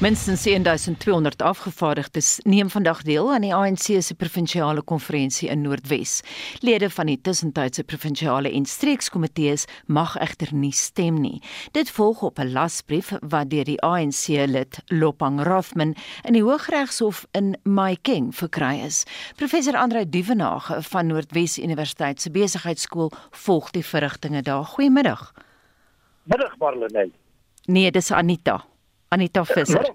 Minstens 1200 afgevaardigdes neem vandag deel aan die ANC se provinsiale konferensie in Noordwes. Lede van die tussentydse provinsiale en streekskomitees mag egter nie stem nie. Dit volg op 'n lasbrief wat deur die ANC-lid Lopang Rothman in die Hooggeregshof in Mahikeng verkry is. Professor Andreu Duvenage van Noordwes Universiteit se besigheidskool volg die verrigtinge daar. Goeiemiddag. Middag Marlenae. Nee, dis Anita. Anita Visser.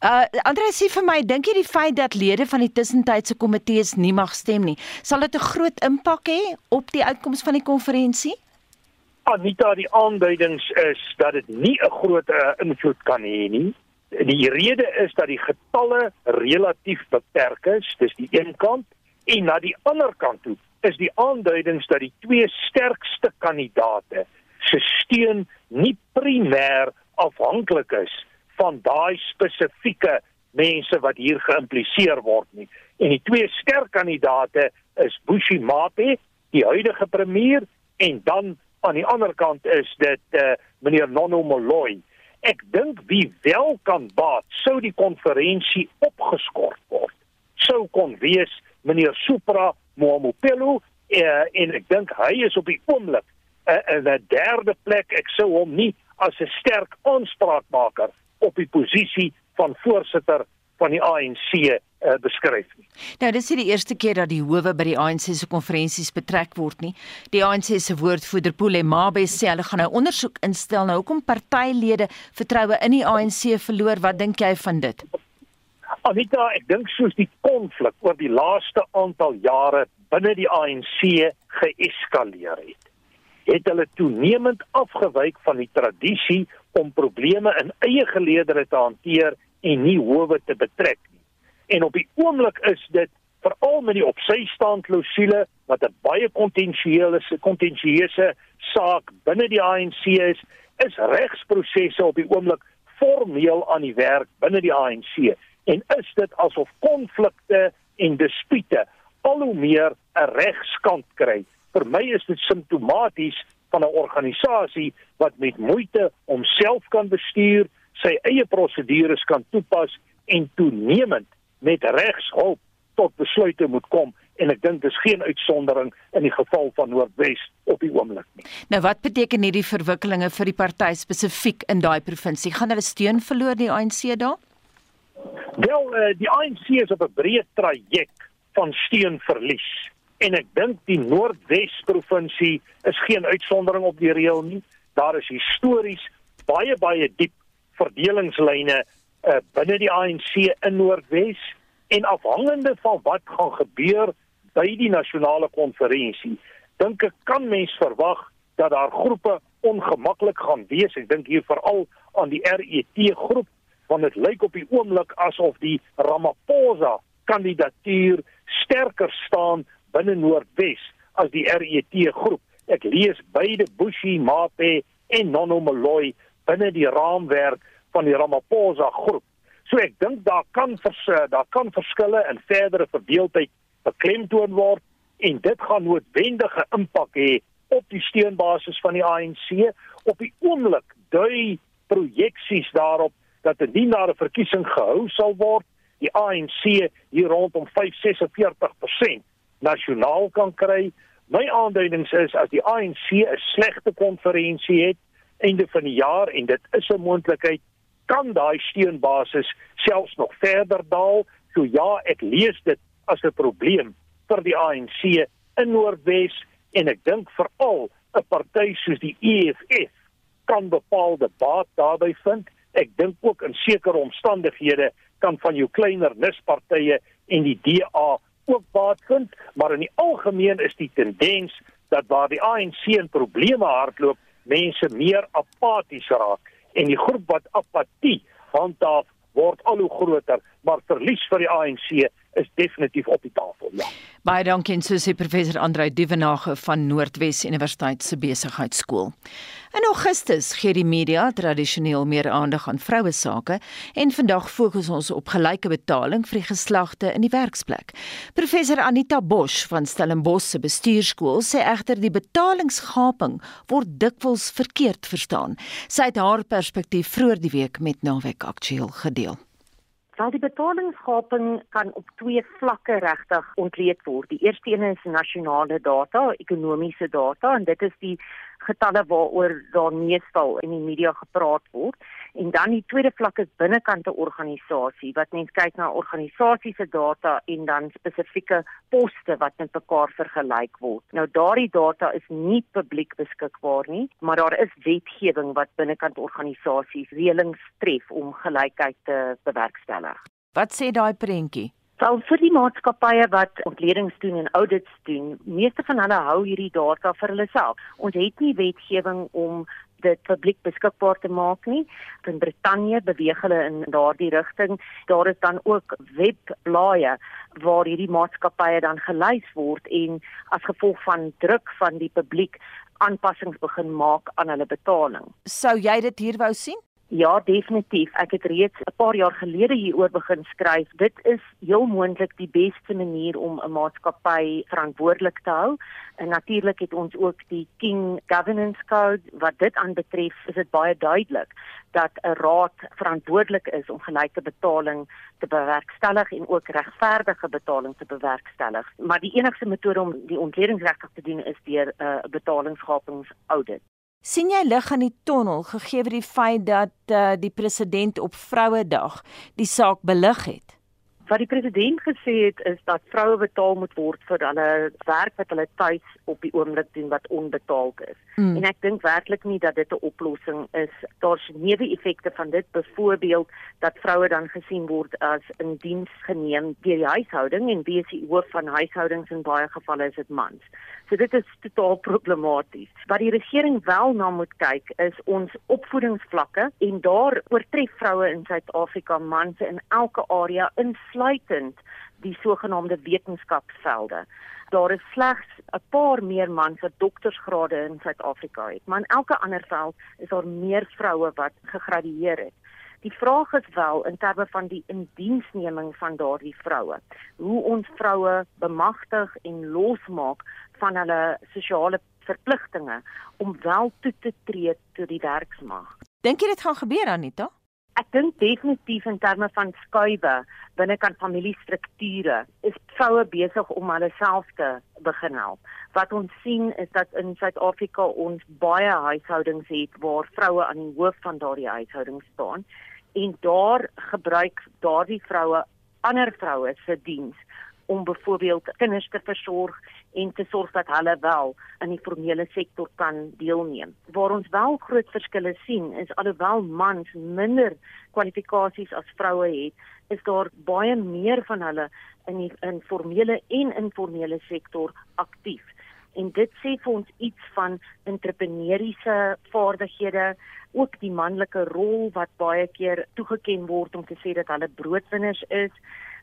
Uh Andre sê vir my, dink jy die feit dat lede van die tussentydse komitees nie mag stem nie, sal dit 'n groot impak hê op die uitkoms van die konferensie? Anita, die aanduidings is dat dit nie 'n groot uh, invloed kan hê nie. Die rede is dat die getalle relatief beperk is, dis die een kant, en na die ander kant toe is die aanduidings dat die twee sterkste kandidaate se steun nie primêr afhanklik is van daai spesifieke mense wat hier geïmpliseer word nie. En die twee sterk kandidate is Bushi Mate, die huidige premier, en dan aan die ander kant is dit uh, meneer Nono Moloi. Ek dink wie wel kan baat sou die konferensie opgeskort word. Sou kon wees meneer Supra Moamopelo uh, en ek dink hy is op die oomblik uh, in 'n derde plek. Ek sou hom nie as 'n sterk aanspraakmaker op die posisie van voorsitter van die ANC uh, eh, beskryf nie. Nou dis nie die eerste keer dat die howe by die ANC se konferensies betrek word nie. Die ANC se woordvoerder Pule Mabe sê hulle gaan nou ondersoek instel nou hoekom partylede vertroue in die ANC verloor. Wat dink jy van dit? Anita, ek dink soos die konflik oor die laaste aantal jare binne die ANC geeskaleer het het hulle toenemend afgewyk van die tradisie om probleme in eie geleedere te hanteer en nie howe te betrek nie. En op die oomblik is dit veral met die opsystaan klousule wat 'n baie kontensieuse kontensieuse saak binne die ANC is, is regsprosesse op die oomblik formeel aan die werk binne die ANC en is dit asof konflikte en dispute al hoe meer 'n regskant kry vir my is dit simptomaties van 'n organisasie wat met moeite homself kan bestuur, sy eie prosedures kan toepas en toenemend met regshulp tot besluite moet kom en ek dink dis geen uitsondering in die geval van Noordwes op die oomblik nie. Nou wat beteken hierdie verwikkelinge vir die party spesifiek in daai provinsie? Gaan hulle steun verloor die ANC daar? Wel, uh, die ANC is op 'n breë traject van steunverlies en ek dink die Noordwes provinsie is geen uitsondering op die reël nie. Daar is histories baie baie diep verdelingslyne uh, binne die ANC in Noordwes en afhangende van wat gaan gebeur by die nasionale konferensie, dink ek kan mens verwag dat daar groepe ongemaklik gaan wees. Ek dink hier veral aan die RET groep want dit lyk op die oomblik asof die Ramaphosa kandidatuur sterker staan binne Noordwes as die RET groep. Ek lees beide Bushi Mape en Nono Moloi binne die raamwerk van die Ramaphosa groep. So ek dink daar kan vers, daar kan verskille in verdere verdeeldheid beklemtoon word en dit gaan noodwendige impak hê op die steunbasis van die ANC op die oomblik dui projeksies daarop dat 'n verkiesing gehou sal word die ANC hier rondom 546% nasionaal kan kry. My aanduidings is as die ANC 'n slegte konferensie het einde van die jaar en dit is 'n moontlikheid, kan daai steunbasis selfs nog verder daal. So ja, ek lees dit as 'n probleem vir die ANC in Noordwes en ek dink veral 'n party soos die EFF kan bepaalde baat daarbey vind. Ek dink ook in sekere omstandighede kan van jou kleiner nispartye en die DA ook baat vind, maar in die algemeen is die tendens dat waar die ANC in probleme hardloop, mense meer apaties raak en die groep wat apatie handhaaf word al hoe groter, maar verlies vir die ANC is definitief op die tafel. Ja. Baie dankie en soos die professor Andrei Duvenage van Noordwes Universiteit se besigheidskool. In Augustus gee die media tradisioneel meer aandag aan vroue sake en vandag fokus ons op gelyke betaling vir die geslagte in die werksplek. Professor Anita Bosch van Stellenbosch se bestuurskool sê egter die betalingsgaping word dikwels verkeerd verstaan. Sy het haar perspektief vroeër die week met Naweek Aktueel gedeel. Wel die betalingsgaping kan op twee vlakke regtig ontleed word. Die eerste een is nasionale data, ekonomiese data en dit is die getalle waaroor daar meestal in die media gepraat word. En dan die tweede vlak is binnekant 'n organisasie wat net kyk na organisasie se data en dan spesifieke poste wat met mekaar vergelyk word. Nou daardie data is nie publiek beskikbaar nie, maar daar is wetgewing wat binnekant organisasies reëlings tref om gelykheid te bewerkstellig. Wat sê daai prentjie? Wel vir die maatskappye wat ontledings doen en audits doen, meeste van hulle hou hierdie data vir hulle self. Ons het nie wetgewing om dit publiek beskikbaar te maak nie. In Brittanje beweeg hulle in daardie rigting. Daar is dan ook webblaaie waar hierdie maatskappye dan gelys word en as gevolg van druk van die publiek aanpassings begin maak aan hulle betaling. Sou jy dit hier wou sien? Ja, definitief. Ek het reeds 'n paar jaar gelede hieroor begin skryf. Dit is heel moontlik die beste manier om 'n maatskappy verantwoordelik te hou. En natuurlik het ons ook die King Governance Code wat dit aanbetref, is dit baie duidelik dat 'n raad verantwoordelik is om gelyke betaling te bewerkstellig en ook regverdige betaling te bewerkstellig. Maar die enigste metode om die ontledingsregtig te doen is deur 'n uh, betalingsgapingsaudit sien jy lig aan die tonnel gegee word die feit dat uh, die president op Vrouedag die saak belig het? Wat die president gesê het is dat vroue betaal moet word vir hulle werk wat hulle tuis op die oomblik doen wat onbetaald is. Mm. En ek dink werklik nie dat dit 'n oplossing is. Daar's neeweffekte van dit, byvoorbeeld dat vroue dan gesien word as in diens geneem deur die huishouding en wie is die hoof van huishoudings in baie gevalle is dit mans. So dit is totaal problematies. Wat die regering wel na moet kyk is ons opvoedingsvlakke en daar oortref vroue in Suid-Afrika mans in elke area insluitend die sogenaamde wetenskapsvelde. Daar is slegs 'n paar meer mans wat doktorsgrade in Suid-Afrika het, maar in elke ander veld is daar meer vroue wat gegradueer het. Die vraag is wel in terme van die indiensneming van daardie vroue, hoe ons vroue bemagtig en losmaak van hulle sosiale verpligtinge om wel toe te tree tot die werksmag. Dink jy dit gaan gebeur Anita? Ek dink definitief in terme van skuwe binnekant familiestrukture is vroue besig om hulle self te begin help. Wat ons sien is dat in Suid-Afrika ons baie huishoudings het waar vroue aan die hoof van daardie huishoudings staan en daar gebruik daardie vroue ander vroue se diens om byvoorbeeld kinders te versorg en te sorg dat hulle wel in die formele sektor kan deelneem. Waar ons wel groot verskille sien is alhoewel mans minder kwalifikasies as vroue het, is daar baie meer van hulle in die in formele en informele sektor aktief. En dit sê vir ons iets van entrepreneursiese vaardighede, ook die manlike rol wat baie keer toegeken word om te sê dat hulle broodwinners is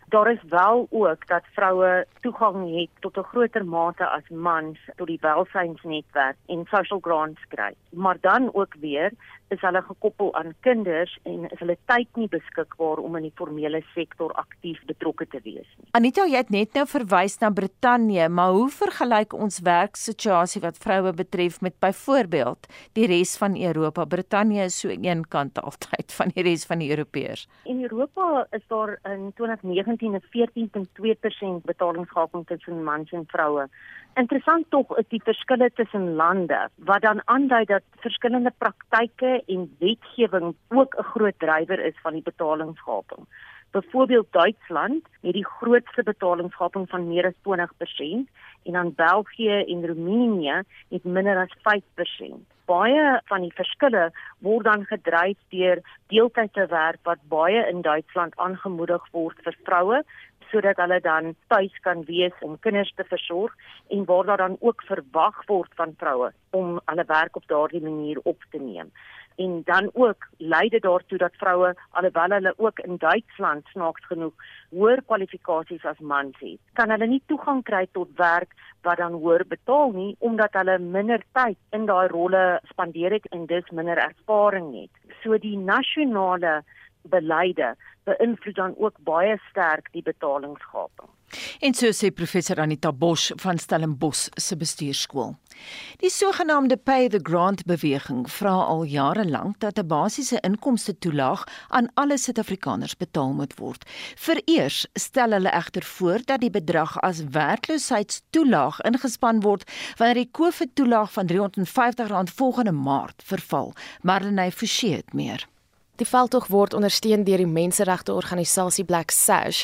daar is wel ook dat vroue toegang het tot 'n groter mate as mans tot die welsynsnetwerk en social grants kry. Maar dan ook weer is hulle gekoppel aan kinders en is hulle tyd nie beskikbaar om in die formele sektor aktief betrokke te wees nie. Anita, jy het net nou verwys na Brittanje, maar hoe vergelyk ons werksituasie wat vroue betref met byvoorbeeld die res van Europa? Brittanje is so eenkant altyd van die res van die Europeërs. In Europa is daar in 2019 2017 'n 14.2% betalingsgaping tussen mans en vroue. Interessant tog is die verskille tussen lande wat dan aandui dat verskillende praktyke en wetgewing ook 'n groot drywer is van die betalingsgaping. Byvoorbeeld Duitsland het die grootste betalingsgaping van meer as 20% en dan België en Roemenië het minder as 5%. Baie van die verskille word dan gedryf deur deeltydse werk wat baie in Duitsland aangemoedig word vir vroue sodat hulle dan tuis kan wees om kinders te versorg en waar daar dan ook verwag word van vroue om hulle werk op daardie manier op te neem. en dan ook lei dit daartoe dat vroue alhoewel hulle ook in Duitsland snaaks genoeg hoër kwalifikasies as mans het, kan hulle nie toegang kry tot werk wat dan hoër betaal nie omdat hulle minder tyd in daai rolle spandeer het en dus minder ervaring het. So die nasionale beleide beïnvloed dan ook baie sterk die betalingsgaping. En so sê professor Anita Bosch van Stellenbosch se bestuurskool. Die sogenaamde pay the grant beweging vra al jare lank dat 'n basiese inkomste toelaag aan alle Suid-Afrikaners betaal moet word. Vereers stel hulle egter voor dat die bedrag as werkloosheidstoelaag ingespan word wanneer die COVID toelaag van R350 volgende Maart verval. Marlenae Forsie het meer. Die veldtog word ondersteun deur die menseregte organisasie Black Sash.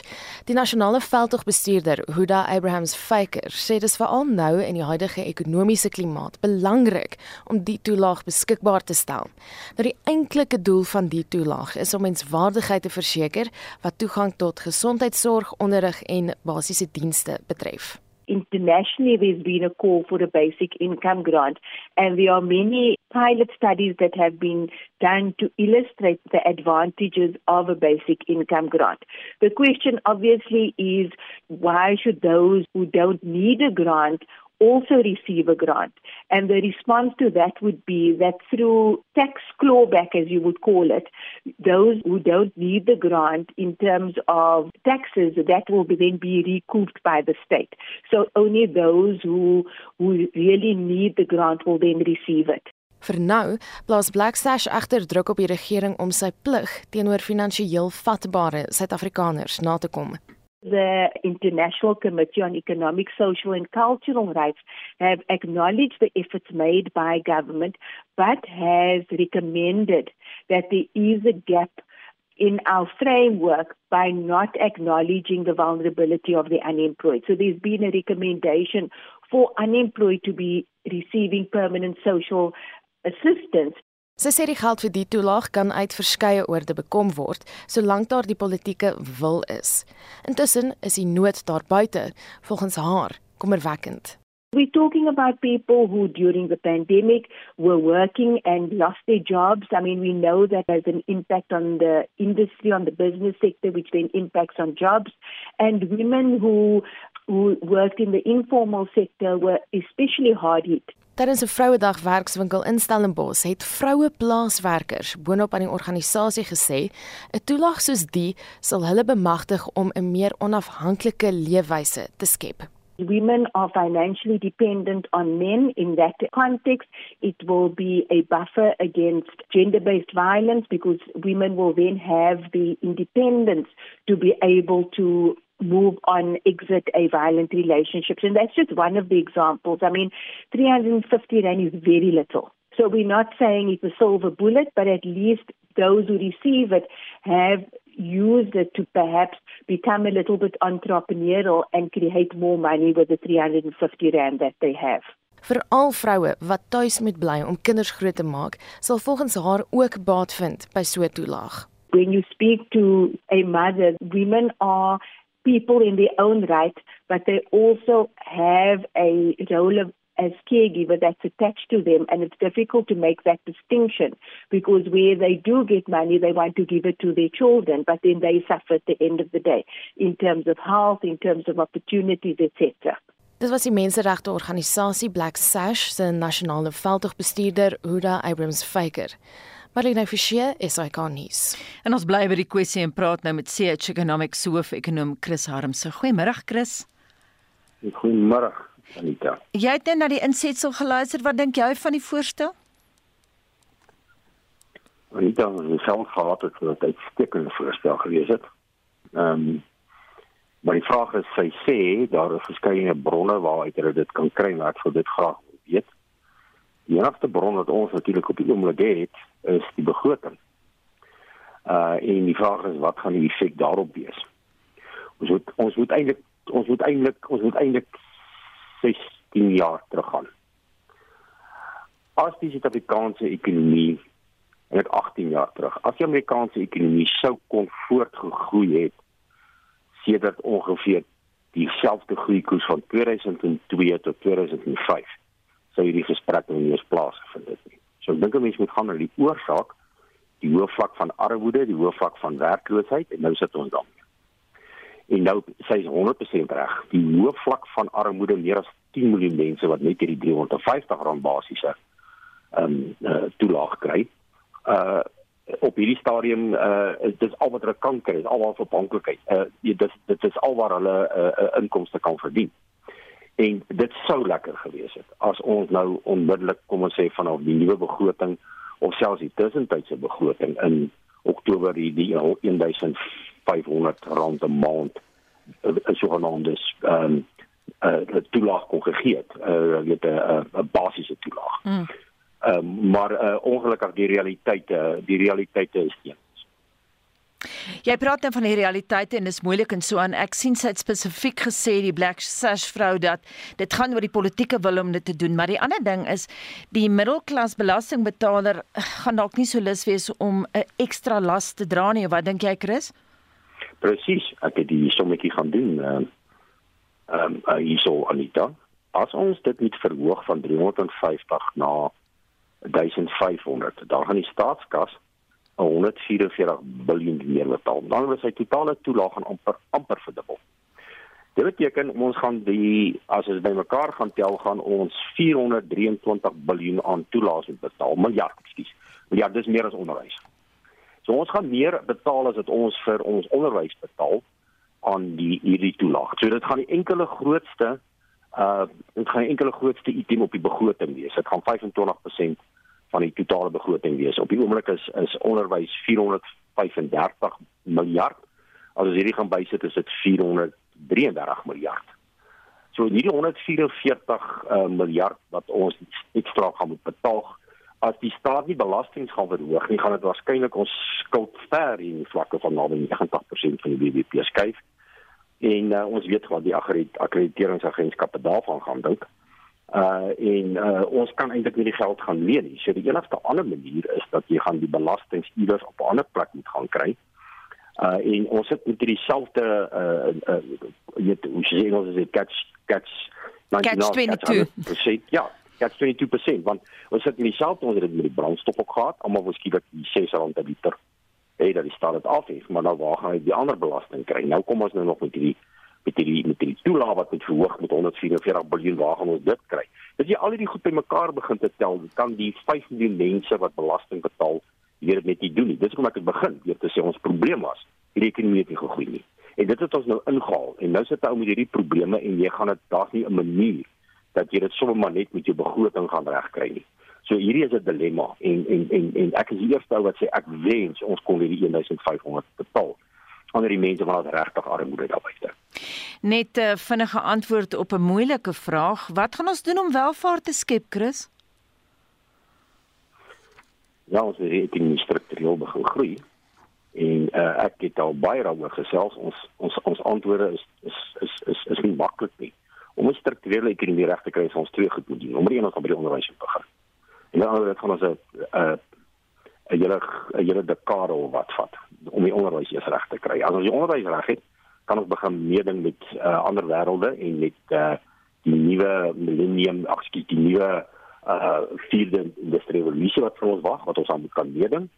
Die nasionale veldtogbestuurder, Huda Abrahams Faker, sê dit is veral nou in die huidige ekonomiese klimaat belangrik om die toelaag beskikbaar te stel. Nou die eintlike doel van die toelaag is om menswaardigheid te verseker wat toegang tot gesondheidsorg, onderrig en basiese dienste betref. Internationally there's been a call for a basic income grant and there are many pilot studies that have been done to illustrate the advantages of a basic income grant. The question obviously is why should those who don't need a grant also receive a grant. And the response to that would be that through tax clawback, as you would call it, those who don't need the grant in terms of taxes, that will then be recouped by the state. So only those who, who really need the grant will then receive it. Vir nou, plaas Blacksash agter druk op die regering om sy plig teenoor finansiëel vatbare Suid-Afrikaners na te kom. The International Committee on Economic, Social and Cultural Rights have acknowledged the efforts made by government, but has recommended that there is a gap in our framework by not acknowledging the vulnerability of the unemployed. So there's been a recommendation for unemployed to be receiving permanent social assistance Sy sê die geld vir die toelaag kan uit verskeie oorde bekom word solank daar die politieke wil is. Intussen is die nood daar buite volgens haar kommerwekkend. We're talking about people who during the pandemic were working and lost their jobs. I mean, we know that there's an impact on the industry, on the business sector, which then impacts on jobs. And women who, who worked in the informal sector were especially hard hit. Tydens 'n Vrouedag werkswinkel in Stellenbosch het vroue plaaswerkers boonop aan die organisasie gesê, 'n toelaag soos die sal hulle bemagtig om 'n meer onafhanklike leefwyse te skep. Women are financially dependent on men. In that context, it will be a buffer against gender based violence because women will then have the independence to be able to move on, exit a violent relationship. And that's just one of the examples. I mean, 350 Rand is very little. So we're not saying it's a silver bullet, but at least those who receive it have used it to perhaps become a little bit entrepreneurial and create more money with the 350 Rand that they have. Vir al vroue wat tuis moet bly om kinders groot te maak, sal volgens haar ook baat vind by so 'n toelaag. When you speak to a mother, women are people in their own right, but they also have a role of as caregiver that's attached to them and it's difficult to make that distinction because where they do get money they want to give it to their children but then they suffer at the end of the day in terms of health in terms of opportunities etc Dit was die menseregte organisasie Black Sash se nasionale veldtogbestuurder Huda Abrams Faker. Marlene Forsie is hy kan nuus. En ons bly by die kwessie en praat nou met CH Economics hoof ekonom Chris Harmse. Goeiemôre Chris. Goeiemôre Anita. Jy het net na die insetsel geluister. Wat dink jy van die voorstel? Anita, ons self gehad het dat dit 'n uitstekende voorstel gewees het. Ehm um, maar die vraag is sy sê daar is verskeie bronne waaruit hulle dit kan kry wat vir dit graag weet. Die enigste bron wat ons natuurlik op die oomblik het, is die begroting. Uh en die vraag is wat gaan die effek daarop wees? Ons moet ons moet eintlik ons moet eintlik ons moet eintlik 16 jaar teruggaan. As die Suid-Afrikaanse ekonomie net 18 jaar terug, as die Amerikaanse ekonomie sou kon voortgegroei het sedert ongeveer dieselfde groeikoers van 2002 tot 2005 sou hierdie gesprek nie eens plaasgevind het nie. So ek dink 'n mens moet gaan na die oorsaak, die hoë vlak van armoede, die hoë vlak van werkloosheid en nou sit ons dan. En nou sê hy 100% reg. Die hoë vlak van armoede meer as 10 miljoen mense wat net hierdie 350 rand basiese ehm um, uh, toelaag kry. Uh op hierdie stadium uh is dit al wat hulle kan kry, is alwaar afhanklikheid. Uh dit dit is alwaar hulle uh, uh, inkomste kan verdien. En dit sou lekker gewees het as ons nou onmiddellik kom ons sê vanaf die nuwe begroting of selfs die tussentydse begroting in Oktober die, die 1500 rand 'n maand uh, so genoemd is ehm um, uh toelaag kon gegee het. Uh weet 'n 'n basiese toelaag. Mm. Um, maar uh, ongelukkig die realiteite, die realiteite is teen. Jy praat dan nou van die realiteite en dis moeilik en so aan. Ek sien sy het spesifiek gesê die Black Sash vrou dat dit gaan oor die politieke wil om dit te doen, maar die ander ding is die middelklas belastingbetaler gaan dalk nie so lus wees om 'n ekstra las te dra nie. Wat dink jy, Chris? Presies, ek het die sommetjie gaan doen. Ehm um, uh, hierso Anita. As ons dit net verhoog van 350 na 1500. Dan gaan die staatskas 144 miljard meer betaal. Dan is sy totale toelaag aan amper amper verdubbel. Dit beteken ons gaan die as ons bymekaar gaan tel gaan ons 423 miljard aan toelaas betaal. Miljard, ekskuus. Miljard dis meer as onderwys. So ons gaan meer betaal as wat ons vir ons onderwys betaal aan die hierdie toelaag. So dit gaan die enkele grootste uh dit gaan die enkele grootste item op die begroting wees. Dit gaan 25% van die totale begroting wees. Op die oomblik is is onderwys 435 miljard. As ons hierdie gaan bysit is dit 433 miljard. So hierdie 144 uh, miljard wat ons ekstra gaan moet betaal as die staat nie belasting gaan verhoog nie, gaan dit waarskynlik ons skuld ver in die vlakke van naby 90% van die BBP skuif. En uh, ons weet wat die akkrediteringsagentskappe daarvan gaan dink. Uh en uh ons kan eintlik nie die geld gaan leen nie. So die enigste ander manier is dat jy gaan die belasting iewers op 'n ander plek moet gaan kry. Uh en ons sit met dieselfde uh uh jy weet hoe sê ons dit catch catch catch 22. Ja, catch 22% want ons sit met dieselfde ons het met die brandstof ook gehad, almal was skielik die 6 rand per liter. Hey, dat is staat dit af hê, maar nou waar gaan jy die ander belasting kry? Nou kom ons nou nog met hierdie met die met die toelaag wat moet verhoog met 144 miljard waar gaan ons dit kry? As jy al hierdie goed bymekaar begin te tel, kan die 5 miljoen mense wat belasting betaal dit net nie doen nie. Dis hoekom ek het begin deur te sê ons probleem was hierdie ekonomie het nie gegroei nie. En dit het ons nou ingehaal en nou sit ou met hierdie probleme en jy gaan dit daar's nie 'n manier dat jy dit sommer maar net met jou begroting gaan regkry nie. So hierdie is 'n dilemma en en en en ek is die eerste ou wat sê ek wens ons kon hierdie 1500 betaal onder die mense wat regtig armoede daar buite. Net 'n uh, vinnige antwoord op 'n moeilike vraag. Wat gaan ons doen om welvaart te skep, Chris? Ja, ons het in struktureel begin groei. En uh, ek het al baie daaroor gesels. Ons ons ons antwoorde is is is is, is nie maklik nie. Om 'n strukturele ekonomie reg te kry, is ons twee goed moet doen. Nommer 1 ons gaan by die onderwys begin. En dan dan gaan ons 'n 'n 'n hele 'n hele dekade of wat vat om die onderwys eers reg te kry. As ons die onderwys reg het, kan ons begin meeding met uh, ander wêrelde en met uh, die nuwe millennium, ekskuus, die nuwe uh vierde industriële revolusie wat vir ons wag, wat ons aan moet kan meeding.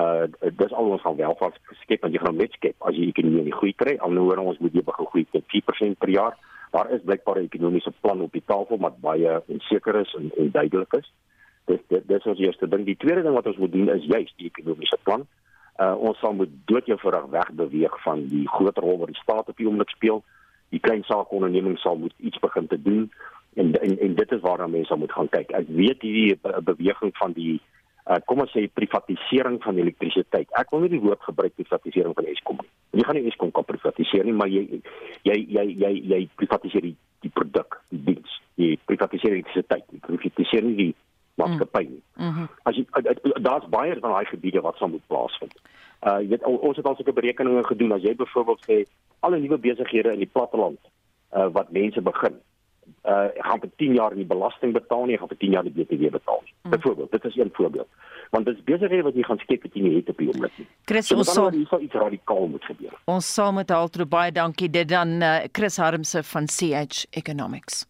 Uh dis al ons gaan welvaart skep want jy gaan net skep as jy ekonomie nie groei kry. Al nou hoor ons moet jy begin groei met 4% per jaar. Daar is blykbaar 'n ekonomiese plan op die tafel wat baie onseker is en, en duidelik is. Dis dis ons eerste ding. Die tweede ding wat ons moet doen is juist die ekonomiese plan ons sal moet doodjevoudig wegbeweeg van die groter rol wat die staat op die oomblik speel. Die klein saakonderneming sal moet iets begin te doen en en, en dit is waarna mense moet gaan kyk. Ek weet hierdie beweging van die uh, kom ons sê privatisering van elektrisiteit. Ek wil nie die woord gebruik privatisering van Eskom nie. Jy gaan nie Eskom kan privatiseer nie, maar jy jy jy jy jy privatiseer die, die produk, die diens. Jy privatiseer elektrisiteit. Jy privatiseer nie die maatskappy nie. Mm -hmm. As jy daar's baie van daai gebiede wat sal moet plaasvind. Uh jy weet ons het al sulke berekeninge gedoen as jy byvoorbeeld sê alle nuwe besighede in die platteland uh wat mense begin uh gaan vir 10 jaar nie belasting betaal nie, gaan vir 10 jaar die BTW betaal nie. Mm. Byvoorbeeld, dit is een voorbeeld. Want dit is besighede wat jy gaan skep wat jy nie het op die oomblik nie. Chris, so, ons sal iets iets radikaal moet gebeur. Ons sal met Altro baie dankie dit dan uh, Chris Harmse van CH Economics.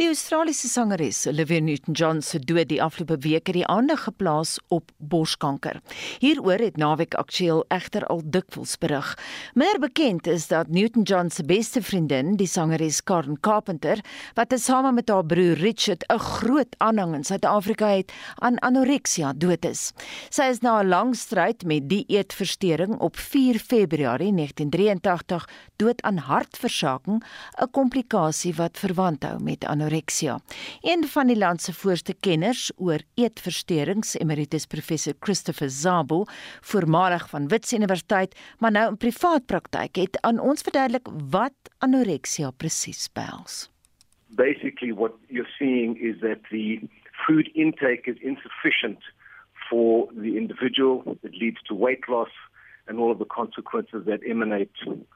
Die Australiese sangeres Olivia Newton-John se dood die afgelope week het die aandag geplaas op borskanker. Hieroor het naweek aktueel egter al dikwels berig. Meer bekend is dat Newton-John se beste vriendin, die sangeres Karen Carpenter, wat tesame met haar broer Richard 'n groot aanhang in Suid-Afrika het, aan anoreksia dood is. Sy is na 'n lang stryd met die eetversteuring op 4 Februarie 1983 dood aan hartversaking, 'n komplikasie wat verwant hou met anoreksia. Een van die land se voorste kenners oor eetversteurings, emeritus professor Christopher Zabo, voormalig van Wits Universiteit, maar nou in privaat praktyk, het aan ons verduidelik wat anoreksia presies behels. Basically what you're seeing is that the food intake is insufficient for the individual. It leads to weight loss and all of the consequences that emanate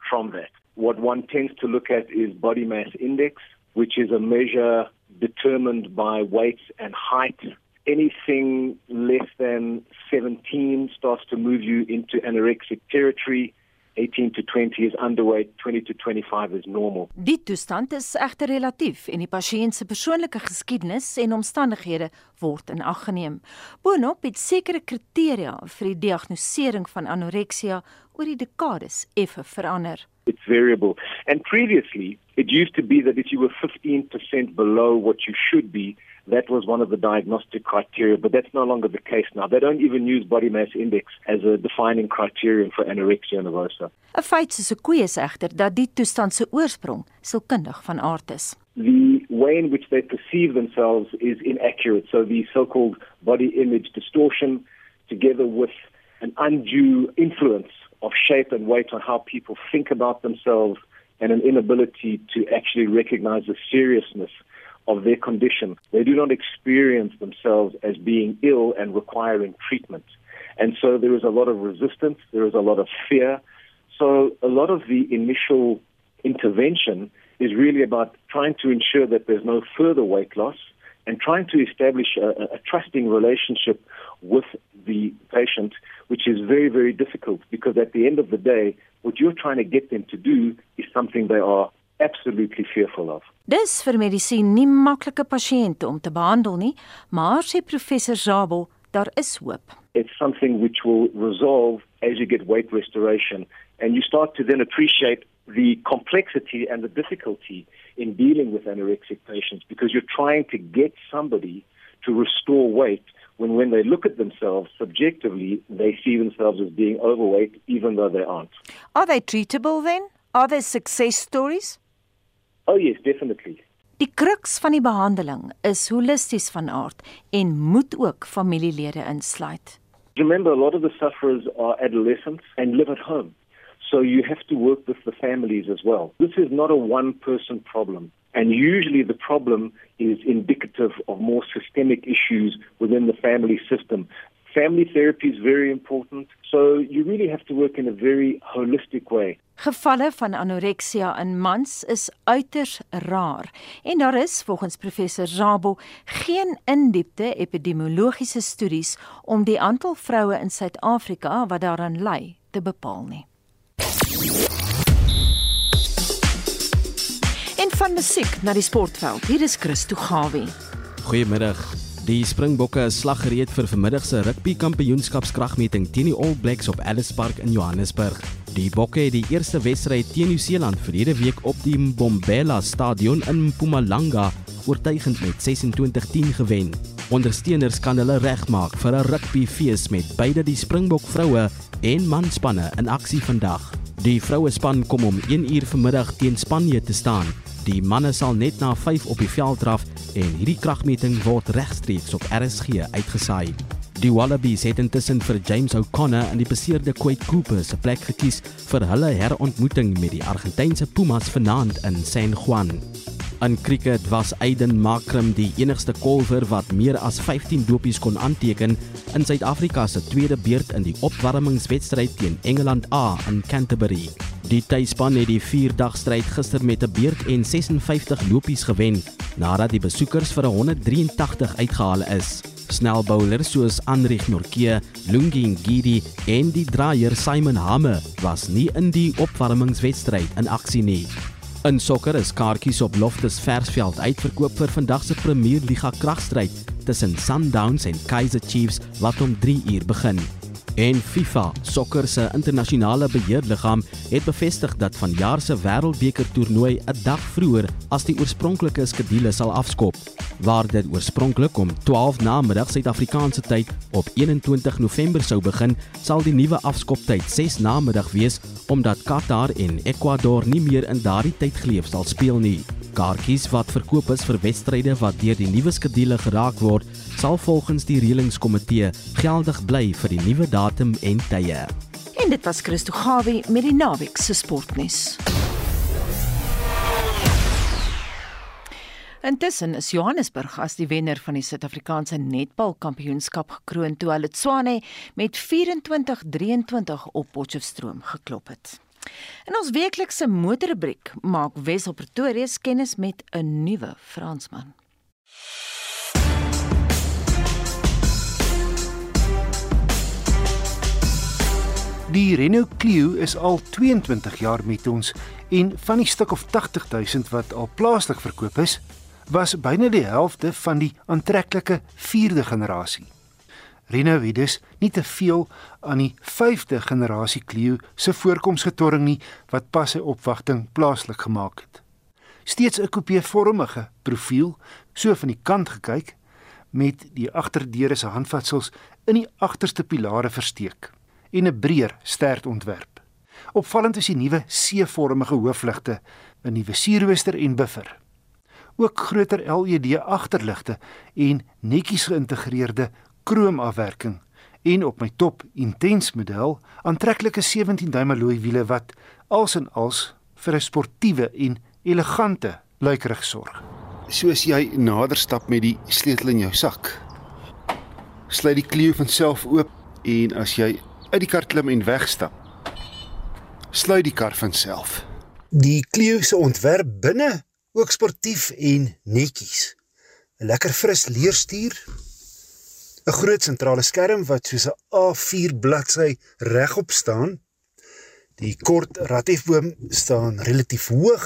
from that. What one tends to look at is body mass index, which is a measure determined by weight and height. Anything less than 17 starts to move you into anorexic territory. 18 to 20 is underweight, 20 to 25 is normal. Die toestand is egter relatief en die pasiënt se persoonlike geskiedenis en omstandighede word in ag geneem. Boonop het sekere kriteria vir die diagnostisering van anoreksia oor die dekades effe verander. It's variable. And previously, it used to be that if you were 15% below what you should be, that was one of the diagnostic criteria, but that's no longer the case now. They don't even use body mass index as a defining criterion for anorexia nervosa. 'n Feit soos 'n koe is egter dat die toestand se oorsprong sielkundig van aard is. The way in which they perceive themselves is inaccurate. So the so-called body image distortion together with an undue influence of shape and weight on how people think about themselves and an inability to actually recognize the seriousness of their condition. They do not experience themselves as being ill and requiring treatment. And so there is a lot of resistance, there is a lot of fear. So a lot of the initial intervention is really about trying to ensure that there's no further weight loss and trying to establish a, a trusting relationship with the patient, which is very, very difficult because at the end of the day, what you're trying to get them to do is something they are absolutely fearful of. Dis vir medisien nie maklike pasiënte om te behandel nie, maar sê professor Zabel, daar is hoop. It's something which will resolve as you get weight restoration and you start to then appreciate the complexity and the difficulty in dealing with anorexic patients because you're trying to get somebody to restore weight when when they look at themselves subjectively they see themselves as being overweight even though they aren't. Are they treatable then? Are there success stories? Oh yes, definitely. Die kruks van die behandeling is holisties van aard en moet ook familielede insluit. Remember a lot of the sufferers are adolescents and live at home. So you have to work with the families as well. This is not a one person problem. And usually the problem is indicative of more systemic issues within the family system. Family therapy is very important. So you really have to work in a very holistic way. Gevalle van anoreksia in mans is uiters rar en daar is volgens professor Zabo geen indiepte epidemiologiese studies om die aantal vroue in Suid-Afrika wat daaraan ly te bepaal nie. En van musiek na die sportveld. Hier is Christo Gawie. Goeiemiddag. Die Springbokke is slaggereed vir vanmiddag se rugby kampioenskapskragmeting teen die All Blacks op Ellis Park in Johannesburg. Die Bokke het die eerste wedstryd teen Nieu-Seeland verlede week op die Mbombela Stadion in Mpumalanga oortuigend met 26-10 gewen. Ondersteuners kan hulle regmaak vir 'n rugbyfees met beide die Springbok vroue en manspanne in aksie vandag. Die vroue span kom om 1 uur vanmiddag teen Spanje te staan. Die manne sal net na 5 op die veld draf en hierdie kragmeting word regstreeks op RSG uitgesaai. Die Wallabies het intussen vir James O'Connor in die beseerde Quade Cooper se plek gekies vir hulle herontmoeting met die Argentynse Pumas vanaand in San Juan. In cricket was Aiden Makram die enigste kolwer wat meer as 15 dopies kon aanteken in Suid-Afrika se tweede beurt in die opwarmingswedstryd teen Engeland A in Canterbury. Die tuisspan het die 4-dagstryd gister met 'n beurt en 56 lopies gewen nadat die besoekers vir 183 uitgehaal is. Snelbowlers soos Anrich Norke, Lungi Ngidi en die draaier Simon Hamme was nie in die opwarmingswedstryd in aksie nie. In sokker is kaartjies op Loftus Versveld uitverkoop vir vandag se Premier Liga kragstryd tussen Sundowns en Kaizer Chiefs wat om 3 uur begin. En FIFA, sokker se internasionale beheerliggaam, het bevestig dat vanjaar se Wêreldbeker toernooi 'n dag vroeër as die oorspronklike skedule sal afskop. Waar dit oorspronklik om 12 namiddag Suid-Afrikaanse tyd op 21 November sou begin, sal die nuwe afskoptyd 6 namiddag wees omdat Qatar en Ecuador nie meer in daardie tydgleef sal speel nie. Kaartjies wat verkoop is vir wedstryde wat deur die nuwe skedule geraak word, sal volgens die reëlingskomitee geldig bly vir die nuwe datum en tye. En dit was Christo Gawie met die naweek se sportnuus. Intussen is Johannesburg as die wenner van die Suid-Afrikaanse netbalkampioenskap gekroon toe hulle Tswane met 24-23 op Potchefstroom geklop het. In ons weeklikse motorrubriek maak Wessel Pretorius kennis met 'n nuwe Fransman. Die Renault Clio is al 22 jaar met ons en van die stuk of 80000 wat al plaaslik verkoop is, was byna die helfte van die aantreklike 4de generasie. Renault het dus nie te veel aan die 5de generasie Clio se voorkoms getorring nie wat pas sy opwagting plaaslik gemaak het. Steeds 'n coupe-vormige profiel, so van die kant gekyk met die agterdeure se handvatsels in die agterste pilare versteek en 'n breër stert ontwerp. Opvallend is die nuwe C-vormige hoofligte, 'n nuwe sierrooster en buffer. Ook groter LED agterligte en netjies geïntegreerde kroomafwerking en op my top intens model aantreklike 17 duim alloy wiele wat als en als vir 'n sportiewe en elegante luikerig sorg. Soos jy nader stap met die sleutel in jou sak, sluit die Clio van self oop en as jy uit die kar klim en wegstap, sluit die kar van self. Die Clio se ontwerp binne ook sportief en netjies. 'n Lekker fris leerstuur 'n groot sentrale skerm wat soos 'n A4 bladsy regop staan. Die kort ratiefboom staan relatief hoog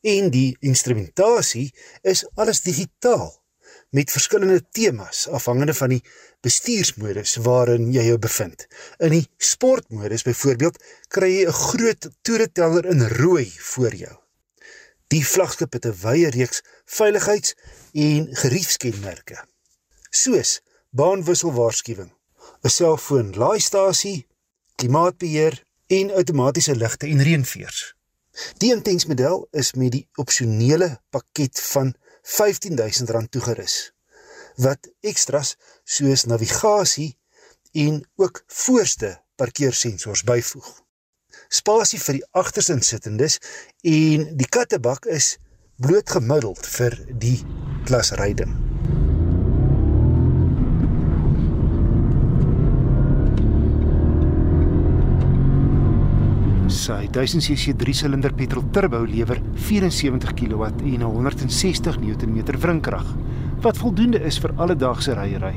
en die instrumentasie is alles digitaal met verskillende temas afhangende van die bestuursmodus waarin jy jou bevind. In die sportmodus byvoorbeeld kry jy 'n groot toereteller in rooi voor jou. Die vlaggenskap het 'n wye reeks veiligheids- en geriefskenmerke. Soos baanwisselwaarskuwing, 'n selfoon laaistasie, klimaatbeheer en outomatiese ligte en reënveers. Die intensmodel is met die opsionele pakket van R15000 toegerus wat ekstras soos navigasie en ook voorste parkeersensors byvoeg. Spasie vir die agterste insittendes en die kattebak is blootgemiddeld vir die klasryding. Sy 1000cc 3-silinder petrol turbo lewer 74 kW en 160 Nm wrinkrag, wat voldoende is vir alledaagse ryery.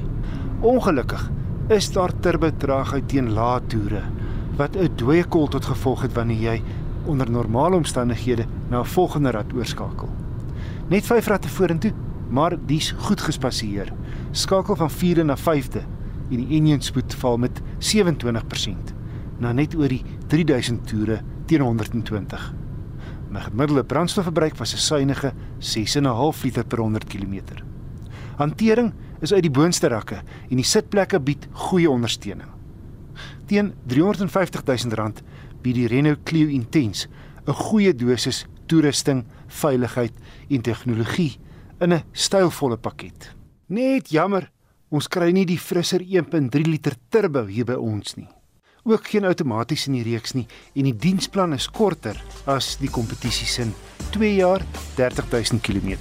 Ongelukkig is daar turbo traagheid teen lae toere wat 'n dooie kol tot gevolg het wanneer jy onder normale omstandighede na 'n volgende rad oorskakel. Net 5 radde vorentoe, maar dis goed gespasseer. Skakel van 4de na 5de en die enjin spoed val met 27% na net oor die 3000 toere teen 120. My gemiddelde brandstofverbruik was 'n suiwige 6.5 liter per 100 km. Hantering is uit die boonste rakke en die sitplekke bied goeie ondersteuning. Teen R350 000 bied die Renault Clio Intense 'n goeie dosis toerusting, veiligheid en tegnologie in 'n stylvolle pakket. Net jammer, ons kry nie die frisser 1.3 liter turbo hier by ons nie ook geen outomaties in die reeks nie en die diensplan is korter as die kompetisie se 2 jaar 30000 km.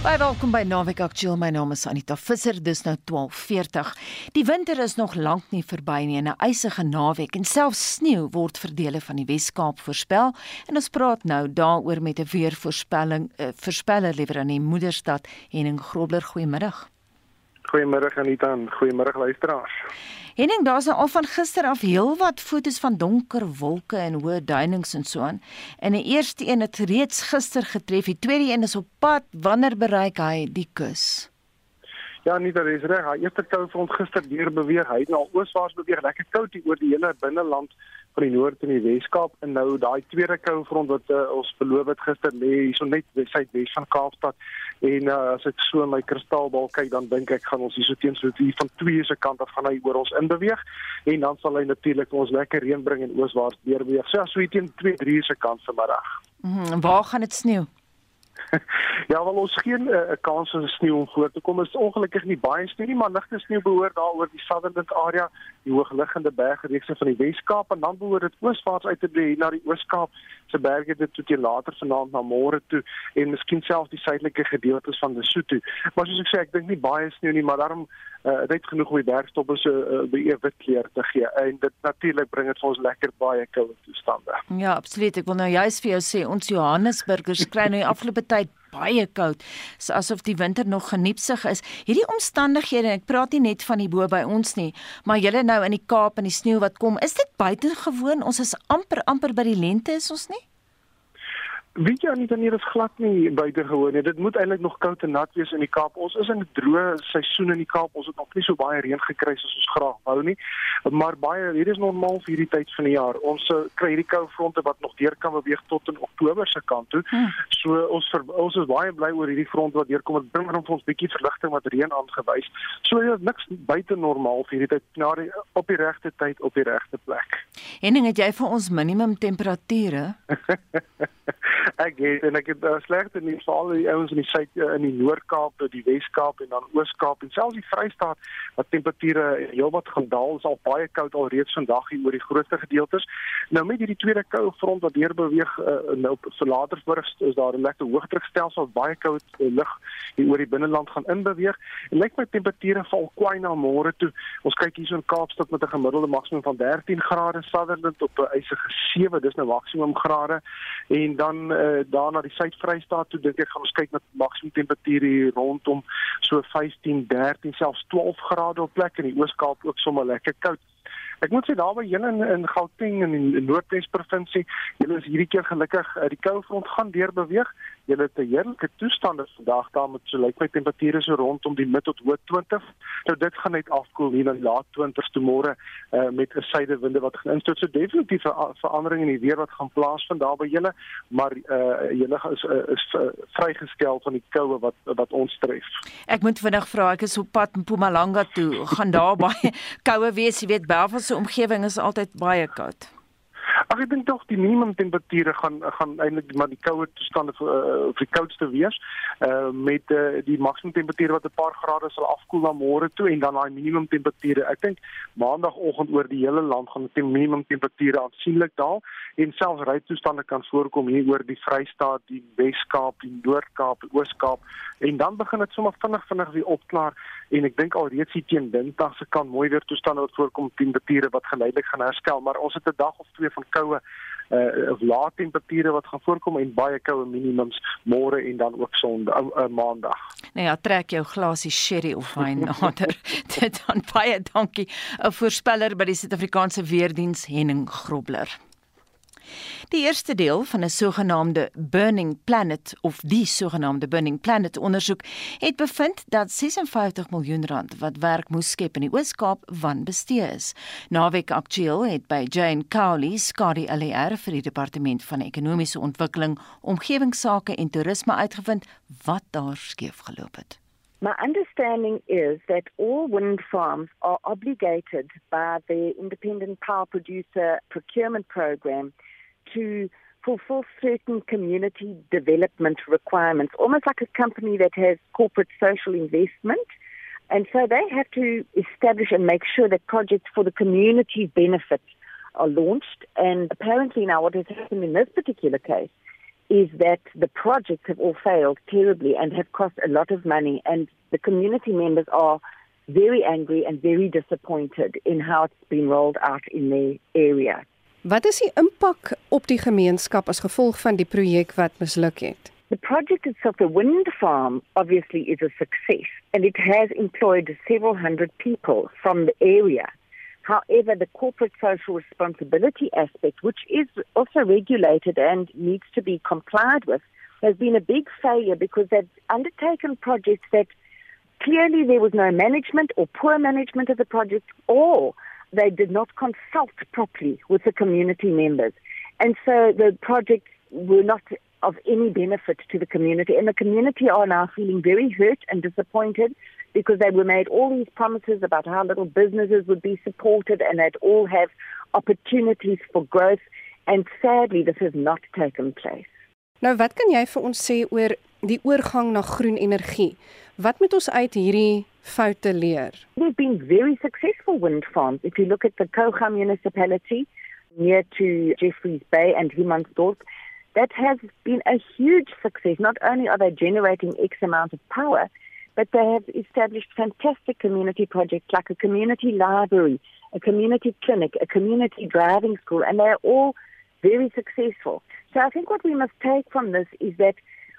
Baie welkom by Naweek Aktueel. My naam is Anita Visser. Dis nou 12:40. Die winter is nog lank nie verby nie en 'n eisige naweek en selfs sneeu word vir dele van die Wes-Kaap voorspel. En ons praat nou daaroor met 'n weervoorspelling, uh, voorspeller liewer aan die Moederstad Henning Grobler. Goeiemiddag. Goeiemôre Anita en goeiemôre luisteraars. Henning, daar's nou al van gister af heelwat fotos van donker wolke en hoë duinings en so aan. En die eerste een het reeds gister getref, die tweede een is op pad. Wanneer bereik hy die kus? Ja, nie dat is reg. Hy eerste kou front gister deur beweeg. Hy het nou ooswaarts beweeg, lekker koud hier oor die hele binneland van die noord en die Weskaap en nou daai tweede kou front wat uh, ons beloof het gister lê hierso net suidwes van Kaapstad en uh, as ek so my kristalbal kyk dan dink ek gaan ons hierso teen so hier van twee se kant af gaan hy oor ons inbeweeg en dan sal hy natuurlik ons lekker reën bring en ooswaarts deur beweeg. So as so teen 2 3 se kant vanmiddag. Mhm, waar gaan dit sneeu? ja, wel ons geen 'n uh, kans vir sneeu om voor te kom. Is ongelukkig nie baie sneeu maar ligte sneeu behoort daar oor die Sutherland area, die hoogliggende bergreekse van die Wes-Kaap en dan behoort dit ooswaarts uit te brei na die Oos-Kaap se berge dit tot jy later vanaand na môre toe en miskien selfs die suidelike gedeeltes van Lesotho. Maar soos ek sê, ek dink nie baie sneeu nie, maar daarom uh, dit genoeg om die bergstoppe so uh, baie wit kleur te gee en dit natuurlik bring dit vir ons lekker baie koue toestande. Ja, absoluut. Ek wil nou juist vir jou sê ons Johannesburgers kry nou die afgelope tyd baie koud, so asof die winter nog geniepsig is. Hierdie omstandighede, ek praat nie net van die bo by ons nie, maar julle nou in die Kaap en die sneeu wat kom, is dit buitengewoon? Ons is amper amper by die lente is ons nie? Weet jy nie dan hier is glad nie buitengewoon nie. Dit moet eintlik nog koud en nat wees in die Kaap. Ons is in 'n droë seisoen in die Kaap. Ons het nog nie so baie reën gekry soos ons graag wou nie. Maar baie hier is normaal vir hierdie tyd van die jaar. Ons uh, kry hierdie koue fronte wat nog deur kan beweeg tot in Oktober se kant toe. Hmm. So ons ver, ons is baie bly oor hierdie front wat deurkom. Dit bring vir ons bietjie verligting wat reën aangewys. So ja, niks buite normaal vir hierdie tyd na die op die regte tyd op die regte plek. Henning, het jy vir ons minimum temperature? ek het en ek het uh, slegte nuus vir al die ouens in die suid uh, in die Noord-Kaap, die Wes-Kaap en dan Oos-Kaap en selfs die Vrystaat wat temperature heelwat gaan daal. Dit is al baie koud alreeds vandag hier oor die grootste gedeeltes. Nou met hierdie tweede koue front wat deur beweeg uh, nou vir laterburg is daar 'n lekker hoëdrukstelsel wat baie koud uh, lug hier oor die binneland gaan inbeweeg. En lyk my temperature val kwai na môre toe. Ons kyk hier so in Kaapstad met 'n gemiddelde maksimum van 13 grade, Sutherland op 'n eisige 7, dis nou maksimum grade en dan uh, daar na die Suid-Vrystaat toe. Dink ek gaan ons kyk met maksimum temperature hier rondom so 15, 13, selfs 12 grade op plek in die Oos-Kaap ook sommer lekker koud. Ek moet sê daar by julle in, in Gauteng en in die Noordwes provinsie, julle is hierdie keer gelukkig uh, die koue front gaan deur beweeg julle te heerlike toestande vandag daar met so lyk my temperature so rondom die mid tot hoë 20. Nou dit gaan net afkoel hier na die laat 20s toe môre uh, met 'n suidewinde wat gaan instoot. So definitief 'n verandering in die weer wat gaan plaasvind daar by julle, maar uh, julle is uh, is uh, vrygestel van die koue wat wat ons tref. Ek moet vinnig vra, ek is op pad in Mpumalanga toe. Gaan daar baie koue wees, jy weet Belfast se omgewing is altyd baie koud. Ag ek dink tog die minimum temperature gaan gaan eintlik maar die koue toestande uh, vir die koudste wees. Uh met uh, die maksimum temperature wat 'n paar grade sal afkoel na môre toe en dan daai minimum temperature. Ek dink maandagooggend oor die hele land gaan die minimum temperature aansienlik daal en selfs rytoestande kan voorkom hier oor die Vrystaat, die Wes-Kaap, die Noord-Kaap, die Oos-Kaap en dan begin dit sommer vinnig vinnig weer opklaar en ek dink alreeds hier teen Dinsdag se kan mooi weer toestande wat voorkom temperature wat geleidelik gaan herstel, maar ons het 'n dag of twee van koue uh of lae temperature wat gaan voorkom en baie koue minimums môre en dan ook sonde uh, uh, maandag. Nou ja, trek jou glasie sherry of wyn nader. Dit dan baie dankie. 'n Voorspeller by die Suid-Afrikaanse Weerdiens Henning Grobler. Die eerste deel van 'n sogenaamde Burning Planet of die sogenaamde Burning Planet ondersoek het bevind dat 56 miljoen rand wat werk moes skep in die Oos-Kaap wanbestee is. Naweek Aktueel het by Jane Cowley, Scotty LR vir die departement van ekonomiese ontwikkeling, omgewingsake en toerisme uitgevind wat daar skeef geloop het. My understanding is that all wind farms are obligated by the Independent Power Producer Procurement Program to fulfill certain community development requirements, almost like a company that has corporate social investment. And so they have to establish and make sure that projects for the community's benefit are launched. And apparently now what has happened in this particular case is that the projects have all failed terribly and have cost a lot of money and the community members are very angry and very disappointed in how it's been rolled out in their area. Wat is die impak op die gemeenskap as gevolg van die projek wat misluk het? The project itself, the wind farm, obviously is a success and it has employed several hundred people from the area. However, the corporate social responsibility aspect, which is also regulated and needs to be complied with, has been a big failure because they've undertaken projects that clearly there was no management or poor management of the project or they did not consult properly with the community members. And so the projects were not of any benefit to the community. And the community are now feeling very hurt and disappointed because they were made all these promises about how little businesses would be supported and they'd all have opportunities for growth. And sadly, this has not taken place. Nou wat kan jy vir ons sê oor die oorgang na groen energie? Wat moet ons uit hierdie foute leer? There've been very successful wind farms. If you look at the Kocha municipality near to Jeffreys Bay and Himansdorp, that has been a huge success. Not only are they generating X amount of power, but they have established fantastic community projects like a community library, a community clinic, a community driving school, and they're all very successful. So I think what we must take from this is that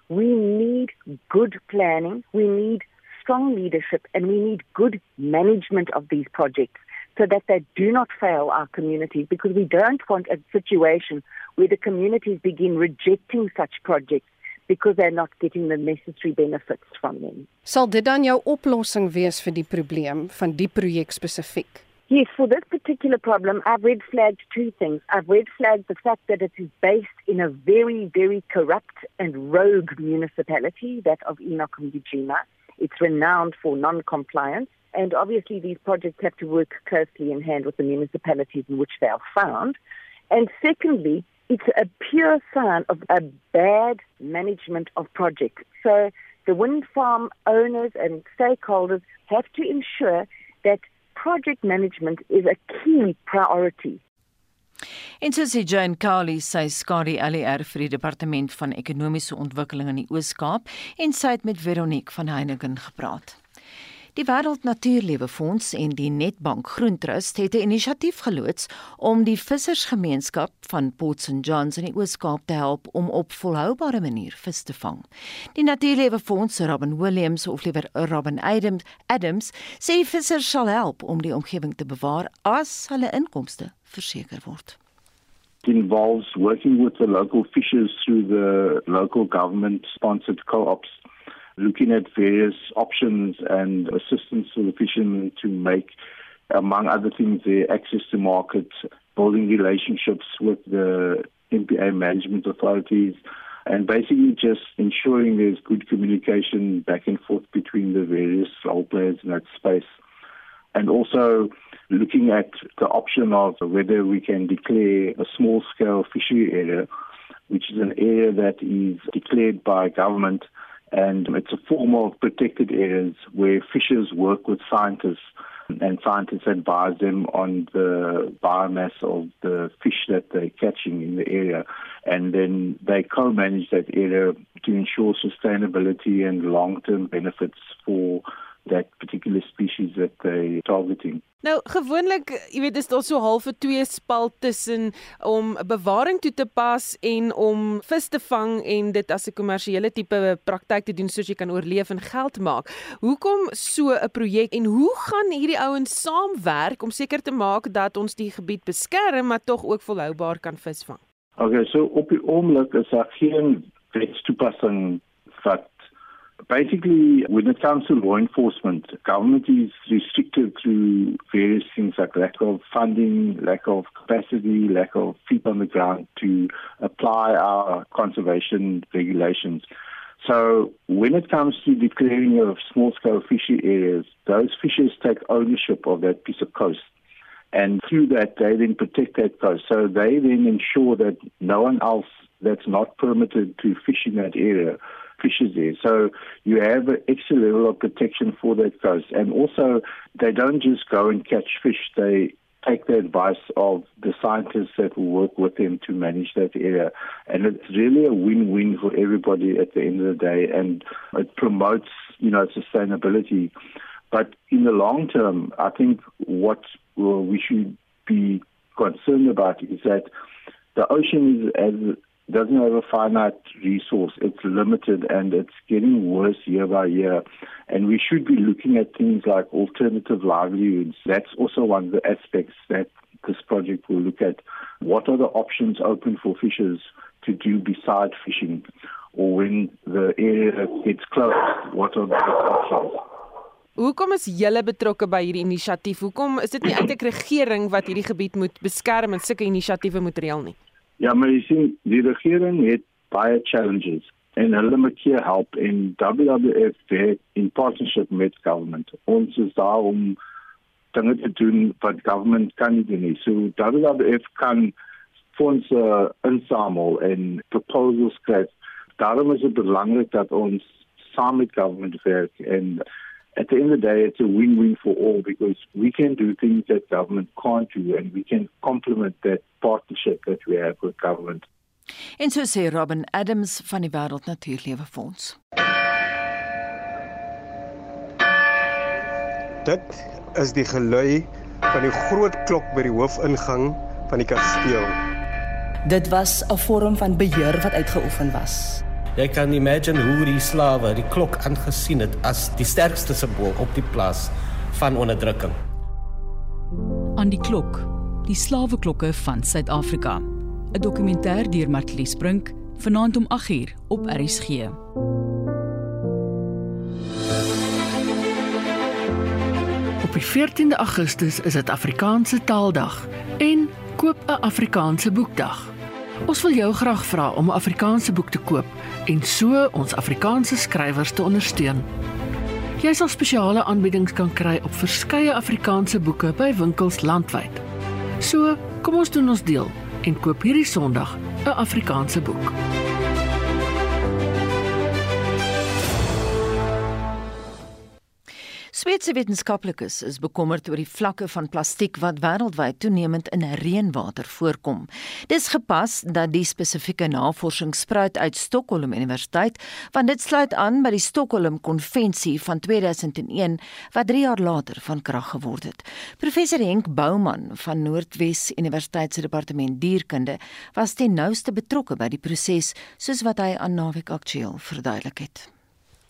we need good planning, we need strong leadership, and we need good management of these projects so that they do not fail our communities because we don't want a situation where the communities begin rejecting such projects because they're not getting the necessary benefits from them. Sal dit dan jou oplossing wees vir die probleem van die projek spesifiek? Yes, for this particular problem, I've red flagged two things. I've red flagged the fact that it is based in a very, very corrupt and rogue municipality, that of Enoch Mujima. It's renowned for non-compliance. And obviously these projects have to work closely in hand with the municipalities in which they are found. And secondly, it's a pure sign of a bad management of projects. So the wind farm owners and stakeholders have to ensure that project management is a key priority. En soos die Jane Carley sy skadu LER vir die departement van ekonomiese ontwikkeling in die Oos-Kaap en sy het met Veronique van Heiningen gepraat. Die Wêreld Natuurlewe Fonds en die Netbank Groentrust het 'n inisiatief geloods om die vissersgemeenskap van Port St Johns in die Oos-Kaap te help om op volhoubare manier vis te vang. Die Natuurlewe Fonds se Robin Williams of liewer Robin Adams, Adams sê vissers sal help om die omgewing te bewaar as hulle inkomste verseker word. It involves working with the local fishers through the local government sponsored co-ops looking at various options and assistance to the fishermen to make, among other things, their access to market, building relationships with the MPA management authorities, and basically just ensuring there's good communication back and forth between the various role players in that space. And also looking at the option of whether we can declare a small scale fishery area, which is an area that is declared by government and it's a form of protected areas where fishers work with scientists and scientists advise them on the biomass of the fish that they're catching in the area. And then they co-manage that area to ensure sustainability and long-term benefits for that particular species that they targeting. Nou gewoonlik, jy weet, is daar so half 'n twee spalt tussen om bewaring toe te pas en om vis te vang en dit as 'n kommersiële tipe praktyk te doen soos jy kan oorleef en geld maak. Hoekom so 'n projek en hoe gaan hierdie ouens saamwerk om seker te maak dat ons die gebied beskerm maar tog ook volhoubaar kan visvang? Okay, so op die oomblik is daar geen wetstoepassing wat Basically, when it comes to law enforcement, government is restricted through various things like lack of funding, lack of capacity, lack of feet on the ground to apply our conservation regulations. So when it comes to declaring of small-scale fishery areas, those fishers take ownership of that piece of coast. And through that, they then protect that coast. So they then ensure that no one else that's not permitted to fish in that area fishes there. So you have an extra level of protection for that coast. And also, they don't just go and catch fish, they take the advice of the scientists that will work with them to manage that area. And it's really a win-win for everybody at the end of the day, and it promotes, you know, sustainability. But in the long term, I think what uh, we should be concerned about is that the ocean is as doesn't have a finite resource. It's limited and it's getting worse year by year. And we should be looking at things like alternative livelihoods. That's also one of the aspects that this project will look at. What are the options open for fishers to do beside fishing? Or when the area gets closed, what are the options? Hoekom is julle betrokke by hierdie inisiatief? Hoekom is dit nie eintlik regering wat hierdie gebied moet beskerm en sulke inisiatiewe moet reël nie? Ja, maar jy sien, die regering het baie challenges en hulle moet hier help in WWF in partnership met government. Ons is daar om dinge te doen wat government kan nie doen. So WWF kan fondse insamel en proposals skryf. Daarom is dit belangrik dat ons saam met government werk en at the end of the day, it's a win-win for all because we can do things that government can't do and we can complement that partnership that we have with government. En so sê Robin Adams van die Wêreld Natuurlewe Fonds. Dit is die gelui van die groot klok by die hoofingang van die kasteel. Dit was 'n vorm van beheer wat uitgeoefen was. Jy kan imagine hoe die slawe die klok aangesien het as die sterkste simbool op die plaas van onderdrukking. Aan die klok, die slaweklokke van Suid-Afrika. 'n Dokumentêr deur Martlies Brink, vanaand om 8uur op RSG. Op die 14de Augustus is dit Afrikaanse Taaldag en koop 'n Afrikaanse boekdag. Ons wil jou graag vra om 'n Afrikaanse boek te koop en so ons Afrikaanse skrywers te ondersteun. Jy sal spesiale aanbiedings kan kry op verskeie Afrikaanse boeke by winkels landwyd. So, kom ons doen ons deel en koop hierdie Sondag 'n Afrikaanse boek. Sweedse wetenskaplikes is bekommerd oor die vlakke van plastiek wat wêreldwyd toenemend in reënwater voorkom. Dis gepas dat die spesifieke navorsing spruit uit Stockholm Universiteit, want dit sluit aan by die Stockholm Konvensie van 2001 wat 3 jaar later van krag geword het. Professor Henk Bouman van Noordwes Universiteit se departement dierkunde was ten nouste betrokke by die proses, soos wat hy aan Naweek Aktueel verduidelik het.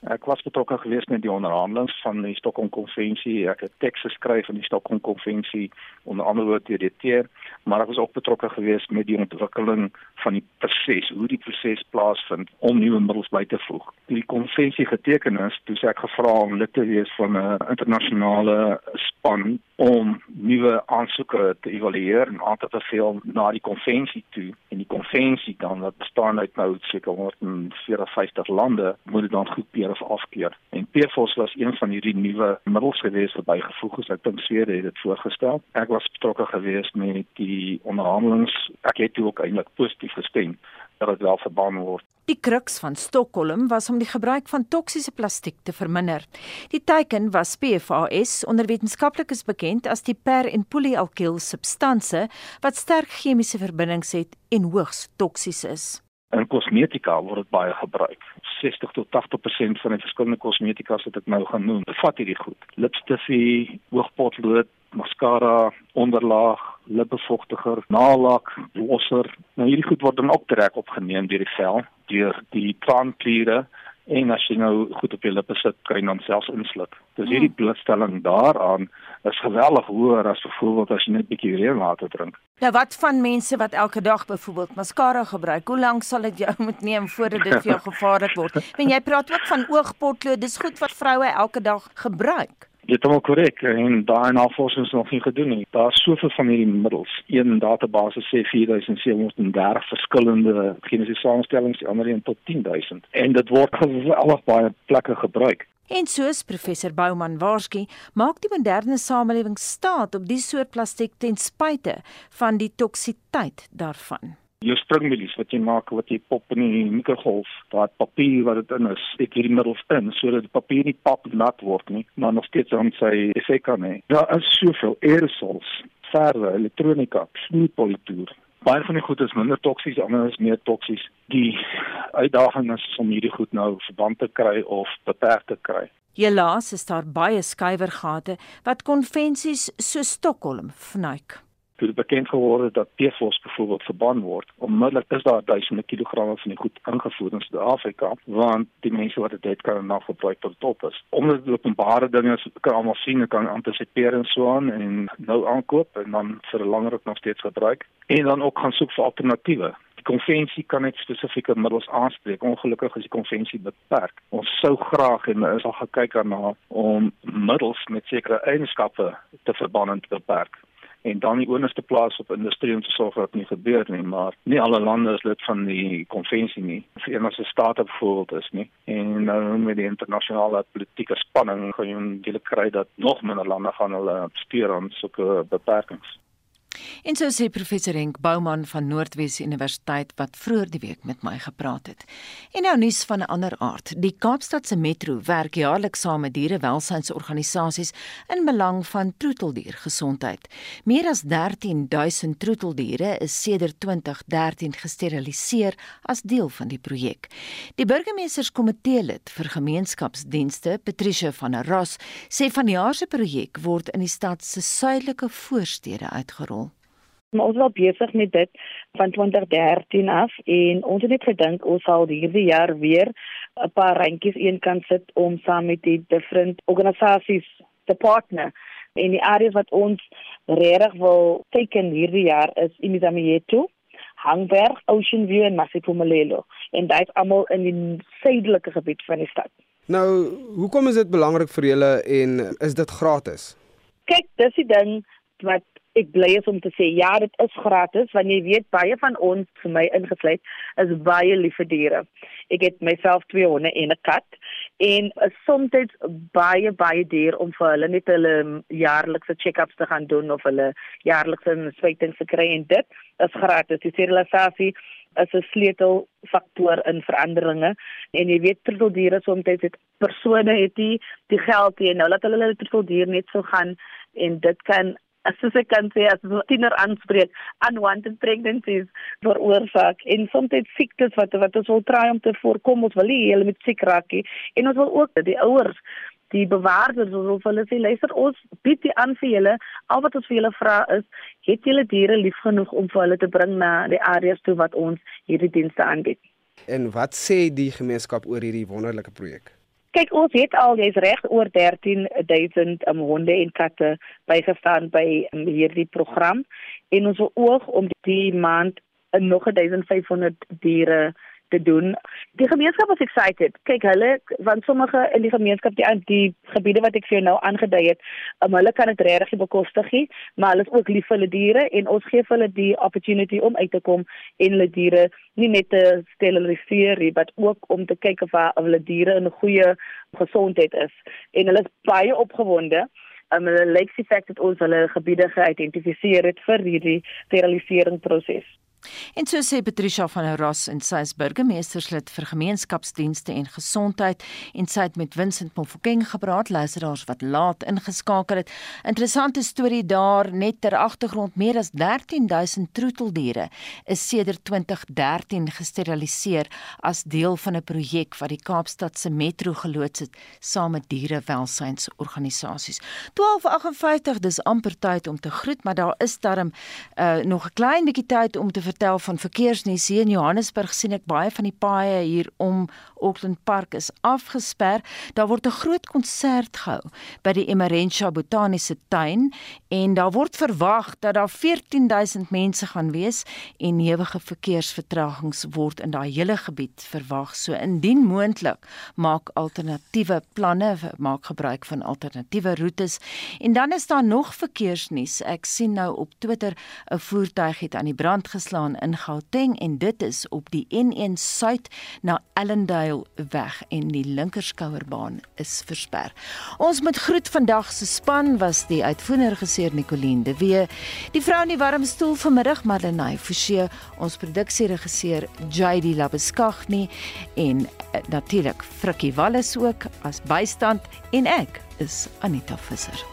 Ek was betrokke gewees met die onderhandelinge van die Stockholm Konvensie. Ek het tekste geskryf van die Stockholm Konvensie onder andere oor TDT, maar ek was ook betrokke gewees met die ontwikkeling van die proses, hoe die proses plaasvind om nuwe middels by te voeg. Toe die konvensie geteken is, toe sê ek gevra om lid te wees van 'n internasionale span om nuwe aansoeke te evalueer en aan te beveel na die konvensie toe. En die konvensie dan wat bestaan uit nou seker 154 lande, moet dit dan goedkeur of afkeur. En PFOS was een van hierdie nuwe middels gewees wat bygevoeg is. Ek dink Swede het dit voorgestel. Ek was betrokke gewees met die onderhandelinge. Ek het ook eintlik positief gestem dat dit wel verbân word. Die kruks van Stockholm was om die gebruik van toksiese plastiek te verminder. Die teiken was PFAS, onder wetenskaplikes bekend as die per- en polyalkyl substansie wat sterk chemiese verbindings het en hoogs toksies is. In kosmetika word dit baie gebruik. 60 tot 80% van die verskillende kosmetika wat ek nou gaan noem, bevat hierdie goed. Lipstifie, oogpotlood, mascara, onderlaag, lipbevochtiger, naalak, losser. Nou hierdie goed word dan ook direk opgeneem deur die vel, deur die tandkliere en as jy nou goed op jou lippe sit, kan jy dan selfs insluk. Dus hierdie blootstelling daaraan is geweldig hoër as byvoorbeeld as jy net 'n bietjie reënwater drink. Nou wat van mense wat elke dag byvoorbeeld mascara gebruik? Hoe lank sal dit jou moet neem voordat dit vir jou gevaarlik word? Want jy praat ook van oogpotlood, dis goed wat vroue elke dag gebruik. Dit is ook korrek en daai navorsing is nog nie gedoen nie. Daar's soveel van hierdie middels. Een database sê 4730 verskillende chemiese samestellings, die ander een tot 10000. En dit word geweldig baie plekke gebruik. En soos professor Bouman waarsku, maak die moderne samelewing staat op die soort plastiek ten spyte van die toksiteit daarvan. Jou springmielies wat jy maak wat jy pop in die mikrogolf, daai papier wat dit in is, steek hierdie middels in sodat die papier nie pap nat word nie, maar nog steeds aan sy effek kan hê. Daar is soveel aerosols verwe, elektronika, snoeppolitoer. Baie van die goed is minder toksies, ander is meer toksies. Die uitdaging is om hierdie goed nou verband te kry of beperk te kry. Helaas is daar baie skuiwergate wat konvensies so Stockholm vernuik toe dit bekend geword het dat PFOS byvoorbeeld verbân word, onmiddellik is daar duisende kilogramme van die goed ingevoer in Suid-Afrika, want die mense wat dit kan nog gebruik tot top is. Omdat dit openbare dinge is, kan almal sien, kan antisipeer en so aan en nou aankoop en dan vir 'n langer tyd nog steeds gebruik en dan ook gaan soek vir alternatiewe. Die konvensie kan net spesifieke middels aanspreek. Ongelukkig is die konvensie beperk. Ons sou graag en is al gekyk daarna om middels met sekere eienskappe te verbân en te beperk en dan die onus te plaas op industrie om te sorg dat nie gebeur nie maar nie alle lande is lid van die konvensie nie. Vir enige staat byvoorbeeld is nie. En nou met die internasionale politieke spanning gaan jy dele kry dat nog minder lande gaan hulle stuur aan sulke beperkings En so sê professor Henk Bouman van Noordwes Universiteit wat vroeër die week met my gepraat het. En nou nuus van 'n ander aard. Die Kaapstadse Metro werk jaarliks saam met dierewelsynsorganisasies in belang van troeteldiergesondheid. Meer as 13000 troeteldiere is sedert 2013 gesteriliseer as deel van die projek. Die burgemeesterskomitee lid vir gemeenskapsdienste, Patricia van der Ros, sê vanjaar se projek word in die stad se suidelike voorstede uitgerol. Maar ons was besig met dit van 2013 af en ons het net gedink ons sal hierdie jaar weer 'n paar randjies een kan sit om saam met die different organisasies te partner. En die areas wat ons regtig wil teken hierdie jaar is Imizamieto, Hangberg, Ocean View en Masipumalelo en dit is almal in die suidelike gebied van die stad. Nou, hoekom is dit belangrik vir julle en is dit gratis? Kyk, dis die ding wat ek bly is om te sê ja, dit is gratis want jy weet baie van ons vir my ingesluit is baie lief vir diere. Ek het myself twee honde en 'n kat en soms baie baie duur om vir hulle net hulle jaarlikse check-ups te gaan doen of hulle jaarlikse inspuitings te kry en dit is gratis. Die sterilisasie is 'n sleutelfaktor in veranderinge en jy weet troeteldiere soms het persone het die die geld hier nou laat hulle hulle troeteldier net so gaan en dit kan as jy kan sê as jy tiener aanspreek unwanted pregnancies veroorsaak en soms siektes wat wat ons wil try om te voorkom. Ons wil nie hulle met siek raak nie. En ons wil ook die ouers die bewaarders ons wil hulle sê luister ons bied dit aan vir julle. Al wat ons vir julle vra is het julle diere lief genoeg om vir hulle te bring na die areas toe wat ons hierdie dienste aanbied? En wat sê die gemeenskap oor hierdie wonderlike projek Kyk, ons het al jy's reg oor 13000 um, honde en katte bygestaan by um, hierdie program. En ons oog om die maand uh, nog 1500 diere te doen. Die gemeenskap was excited. Kyk, hulle van sommige in die gemeenskap die die gebiede wat ek vir jou nou aangedui het, um, hulle kan dit regtig bekostig, maar hulle is ook lief vir hulle diere en ons gee hulle die opportunity om uit te kom en hulle diere nie net te steriliseer nie, maar ook om te kyk of hulle diere in goeie gesondheid is. En hulle is baie opgewonde. Um, hulle lyk die feit dat ons hulle gebiede geïdentifiseer het vir hierdie sterilisering proses. En so sê Patricia van der Ros en sy is burgemeesterslid vir gemeenskapsdienste en gesondheid en sy het met Vincent Mofokeng gepraat luisteraars wat laat ingeskakel het. Interessante storie daar net ter agtergrond meer as 13000 troeteldiere is sedert 2013 gesteriliseer as deel van 'n projek wat die Kaapstad se metro geloods het saam met dierewelsynsorganisasies. 12:58 dis amper tyd om te groet, maar daar is darm uh, nog 'n klein bietjie tyd om te vertel van verkeersnuus hier in Johannesburg sien ek baie van die paaie hier om Auckland Park is afgesper. Daar word 'n groot konsert gehou by die Emerentia Botaniese Tuin en daar word verwag dat daar 14000 mense gaan wees en ewige verkeersvertragings word in daai hele gebied verwag. So indien moontlik, maak alternatiewe planne, maak gebruik van alternatiewe roetes. En dan is daar nog verkeersnuus. Ek sien nou op Twitter 'n voertuig het aan die brand geslaan staan in Gauteng en dit is op die N1 Suid na Ellendale weg en die linkerskouerbaan is versper. Ons moet groet vandag se span was die uitvoerende regisseur Nicoline de Wee, die vrou in die warm stoel vanmiddag Madeleine Forsie, ons produksieregisseur JD Labeskagni en uh, natuurlik Frikkie Wallis ook as bystand en ek is Anita Visser.